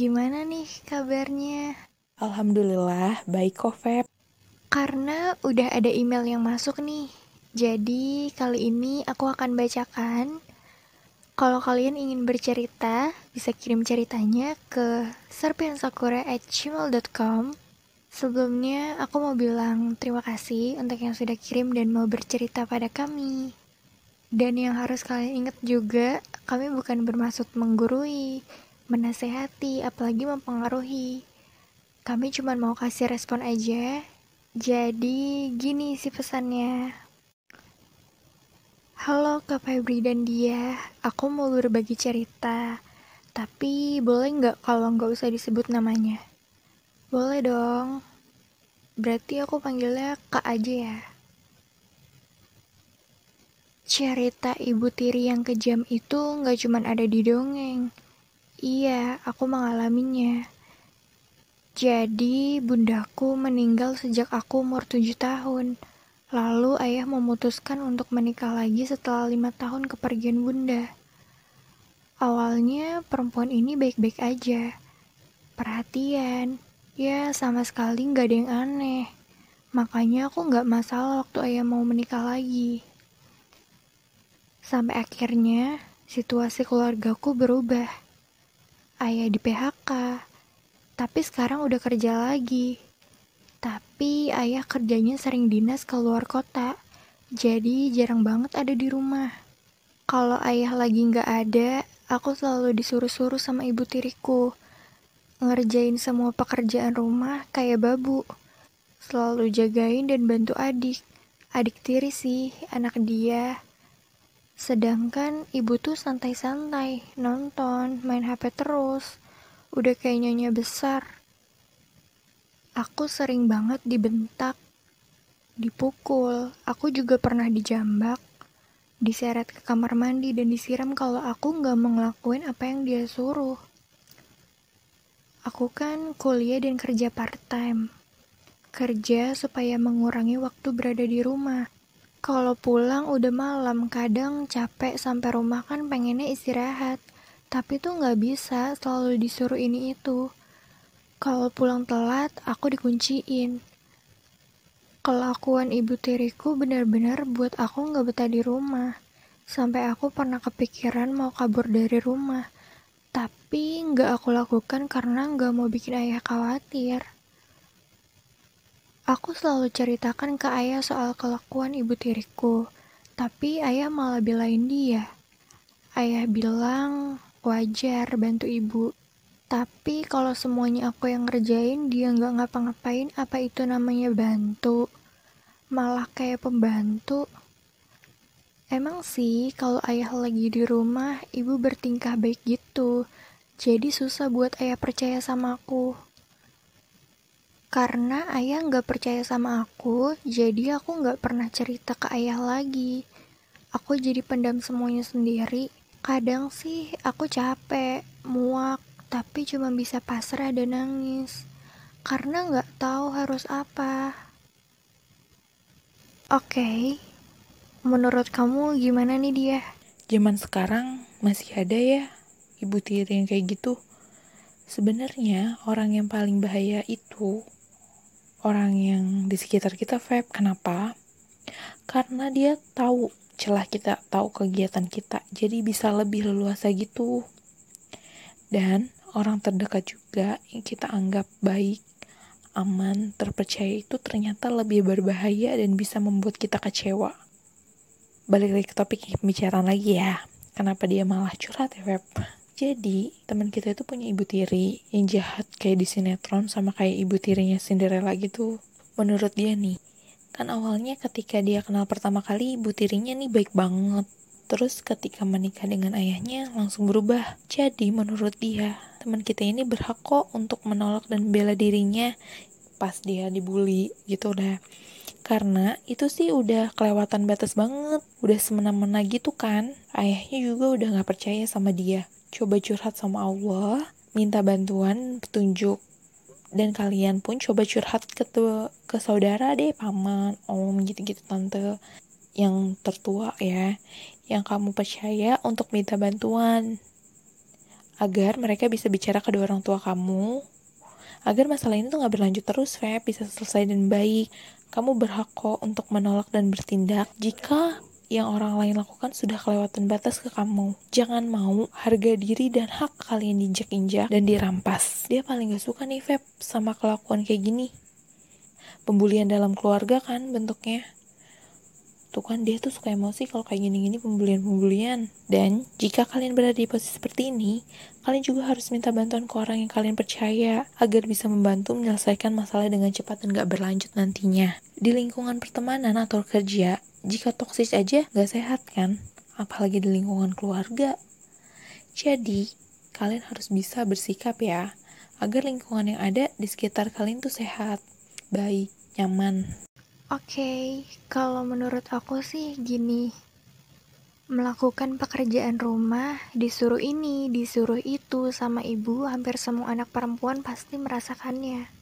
gimana nih kabarnya? Alhamdulillah, baik kok Feb. Karena udah ada email yang masuk nih, jadi kali ini aku akan bacakan. Kalau kalian ingin bercerita, bisa kirim ceritanya ke serpiansakura@gmail.com. Sebelumnya, aku mau bilang terima kasih untuk yang sudah kirim dan mau bercerita pada kami. Dan yang harus kalian ingat juga, kami bukan bermaksud menggurui, menasehati, apalagi mempengaruhi. Kami cuma mau kasih respon aja. Jadi, gini sih pesannya. Halo Kak Febri dan dia, aku mau berbagi cerita. Tapi boleh nggak kalau nggak usah disebut namanya? Boleh dong. Berarti aku panggilnya Kak aja ya. Cerita ibu tiri yang kejam itu nggak cuma ada di dongeng. Iya, aku mengalaminya. Jadi, bundaku meninggal sejak aku umur tujuh tahun. Lalu ayah memutuskan untuk menikah lagi setelah lima tahun kepergian bunda. Awalnya perempuan ini baik-baik aja. Perhatian, ya sama sekali nggak ada yang aneh. Makanya aku nggak masalah waktu ayah mau menikah lagi. Sampai akhirnya situasi keluargaku berubah. Ayah di PHK, tapi sekarang udah kerja lagi. Tapi ayah kerjanya sering dinas ke luar kota, jadi jarang banget ada di rumah. Kalau ayah lagi nggak ada, aku selalu disuruh-suruh sama ibu tiriku. Ngerjain semua pekerjaan rumah kayak babu. Selalu jagain dan bantu adik. Adik tiri sih, anak dia. Sedangkan ibu tuh santai-santai, nonton, main HP terus. Udah kayak nyonya besar. Aku sering banget dibentak, dipukul. Aku juga pernah dijambak, diseret ke kamar mandi dan disiram kalau aku nggak mau apa yang dia suruh. Aku kan kuliah dan kerja part-time. Kerja supaya mengurangi waktu berada di rumah. Kalau pulang udah malam, kadang capek sampai rumah kan pengennya istirahat. Tapi tuh nggak bisa selalu disuruh ini itu. Kalau pulang telat, aku dikunciin. Kelakuan ibu tiriku benar-benar buat aku nggak betah di rumah. Sampai aku pernah kepikiran mau kabur dari rumah. Tapi nggak aku lakukan karena nggak mau bikin ayah khawatir. Aku selalu ceritakan ke ayah soal kelakuan ibu tiriku, tapi ayah malah belain dia. Ayah bilang wajar bantu ibu, tapi kalau semuanya aku yang ngerjain dia nggak ngapa-ngapain apa itu namanya bantu? Malah kayak pembantu. Emang sih kalau ayah lagi di rumah ibu bertingkah baik gitu, jadi susah buat ayah percaya sama aku. Karena ayah nggak percaya sama aku, jadi aku nggak pernah cerita ke ayah lagi. Aku jadi pendam semuanya sendiri. Kadang sih aku capek, muak, tapi cuma bisa pasrah dan nangis. Karena nggak tahu harus apa. Oke, okay. menurut kamu gimana nih dia? Zaman sekarang masih ada ya ibu tiri yang kayak gitu. Sebenarnya orang yang paling bahaya itu orang yang di sekitar kita Feb. Kenapa? Karena dia tahu celah kita, tahu kegiatan kita, jadi bisa lebih leluasa gitu. Dan orang terdekat juga yang kita anggap baik, aman, terpercaya itu ternyata lebih berbahaya dan bisa membuat kita kecewa. Balik lagi ke topik pembicaraan lagi ya. Kenapa dia malah curhat ya Feb? Jadi, teman kita itu punya ibu tiri yang jahat kayak di sinetron sama kayak ibu tirinya Cinderella gitu. Menurut dia nih, kan awalnya ketika dia kenal pertama kali ibu tirinya nih baik banget. Terus ketika menikah dengan ayahnya langsung berubah. Jadi menurut dia, teman kita ini berhak kok untuk menolak dan bela dirinya pas dia dibully gitu udah. Karena itu sih udah kelewatan batas banget, udah semena-mena gitu kan. Ayahnya juga udah gak percaya sama dia coba curhat sama Allah, minta bantuan, petunjuk. Dan kalian pun coba curhat ke, ke saudara deh, paman, om, gitu-gitu, tante. Yang tertua ya, yang kamu percaya untuk minta bantuan. agar mereka bisa bicara kedua orang tua kamu agar masalah ini tuh nggak berlanjut terus Feb bisa selesai dan baik kamu berhak kok untuk menolak dan bertindak jika yang orang lain lakukan sudah kelewatan batas ke kamu. Jangan mau harga diri dan hak kalian diinjak-injak dan dirampas. Dia paling gak suka nih Feb sama kelakuan kayak gini. Pembulian dalam keluarga kan bentuknya. Tuh kan dia tuh suka emosi kalau kayak gini-gini pembulian-pembulian. Dan jika kalian berada di posisi seperti ini, kalian juga harus minta bantuan ke orang yang kalian percaya agar bisa membantu menyelesaikan masalah dengan cepat dan gak berlanjut nantinya. Di lingkungan pertemanan atau kerja, jika toksis aja gak sehat kan? Apalagi di lingkungan keluarga. Jadi kalian harus bisa bersikap ya agar lingkungan yang ada di sekitar kalian tuh sehat baik nyaman. Oke okay, kalau menurut aku sih gini. Melakukan pekerjaan rumah, disuruh ini, disuruh itu sama ibu, hampir semua anak perempuan pasti merasakannya.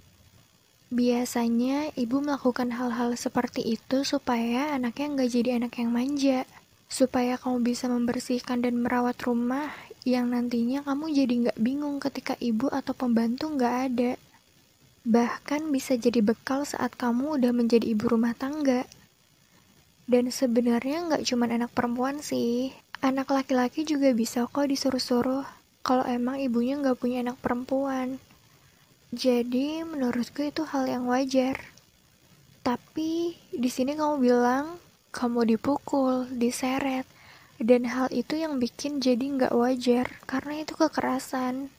Biasanya ibu melakukan hal-hal seperti itu supaya anaknya nggak jadi anak yang manja. Supaya kamu bisa membersihkan dan merawat rumah yang nantinya kamu jadi nggak bingung ketika ibu atau pembantu nggak ada. Bahkan bisa jadi bekal saat kamu udah menjadi ibu rumah tangga. Dan sebenarnya nggak cuma anak perempuan sih, anak laki-laki juga bisa kok disuruh-suruh kalau emang ibunya nggak punya anak perempuan. Jadi menurutku itu hal yang wajar. Tapi di sini kamu bilang kamu dipukul, diseret, dan hal itu yang bikin jadi nggak wajar karena itu kekerasan.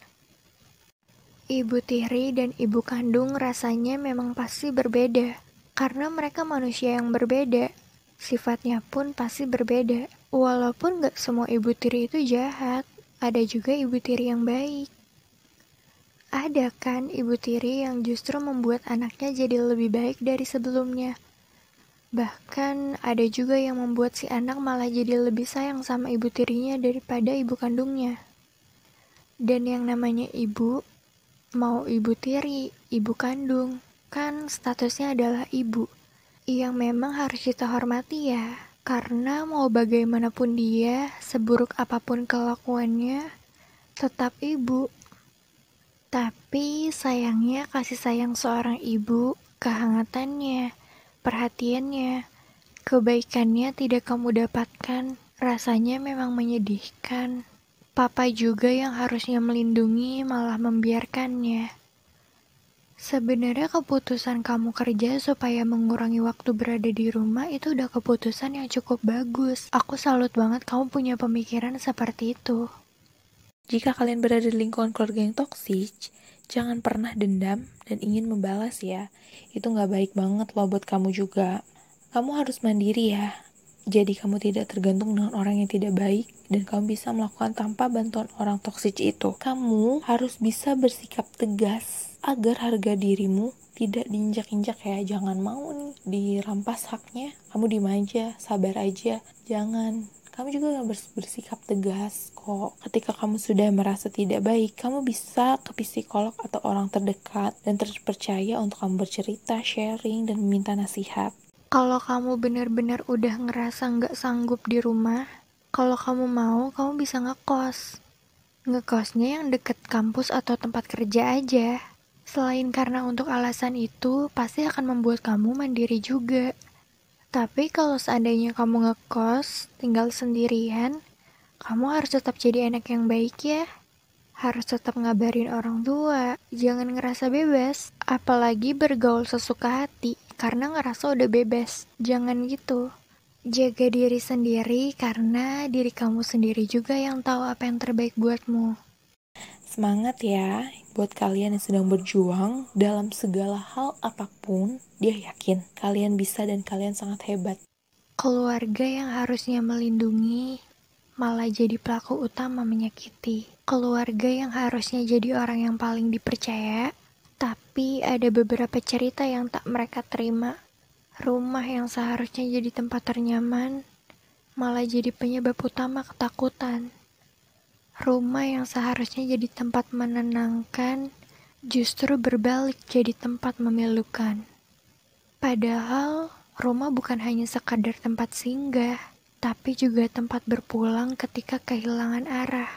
Ibu tiri dan ibu kandung rasanya memang pasti berbeda karena mereka manusia yang berbeda. Sifatnya pun pasti berbeda. Walaupun nggak semua ibu tiri itu jahat, ada juga ibu tiri yang baik. Ada kan ibu tiri yang justru membuat anaknya jadi lebih baik dari sebelumnya. Bahkan ada juga yang membuat si anak malah jadi lebih sayang sama ibu tirinya daripada ibu kandungnya. Dan yang namanya ibu, mau ibu tiri, ibu kandung, kan statusnya adalah ibu. Yang memang harus kita hormati ya, karena mau bagaimanapun dia, seburuk apa pun kelakuannya, tetap ibu. Tapi sayangnya kasih sayang seorang ibu, kehangatannya, perhatiannya, kebaikannya tidak kamu dapatkan. Rasanya memang menyedihkan. Papa juga yang harusnya melindungi malah membiarkannya. Sebenarnya keputusan kamu kerja supaya mengurangi waktu berada di rumah itu udah keputusan yang cukup bagus. Aku salut banget kamu punya pemikiran seperti itu. Jika kalian berada di lingkungan keluarga yang toksik, jangan pernah dendam dan ingin membalas ya. Itu nggak baik banget loh buat kamu juga. Kamu harus mandiri ya. Jadi kamu tidak tergantung dengan orang yang tidak baik dan kamu bisa melakukan tanpa bantuan orang toksik itu. Kamu harus bisa bersikap tegas agar harga dirimu tidak diinjak-injak ya. Jangan mau nih dirampas haknya. Kamu dimanja, sabar aja. Jangan kamu juga harus bersikap tegas kok. Ketika kamu sudah merasa tidak baik, kamu bisa ke psikolog atau orang terdekat dan terpercaya untuk kamu bercerita, sharing, dan meminta nasihat. Kalau kamu benar-benar udah ngerasa nggak sanggup di rumah, kalau kamu mau, kamu bisa ngekos. Ngekosnya yang deket kampus atau tempat kerja aja. Selain karena untuk alasan itu, pasti akan membuat kamu mandiri juga. Tapi kalau seandainya kamu ngekos, tinggal sendirian, kamu harus tetap jadi anak yang baik ya. Harus tetap ngabarin orang tua, jangan ngerasa bebas. Apalagi bergaul sesuka hati, karena ngerasa udah bebas. Jangan gitu. Jaga diri sendiri karena diri kamu sendiri juga yang tahu apa yang terbaik buatmu. Semangat ya buat kalian yang sedang berjuang dalam segala hal apa pun. Dia yakin kalian bisa dan kalian sangat hebat. Keluarga yang harusnya melindungi malah jadi pelaku utama menyakiti. Keluarga yang harusnya jadi orang yang paling dipercaya, tapi ada beberapa cerita yang tak mereka terima. Rumah yang seharusnya jadi tempat ternyaman malah jadi penyebab utama ketakutan. Rumah yang seharusnya jadi tempat menenangkan, justru berbalik jadi tempat memilukan. Padahal, rumah bukan hanya sekadar tempat singgah, tapi juga tempat berpulang ketika kehilangan arah.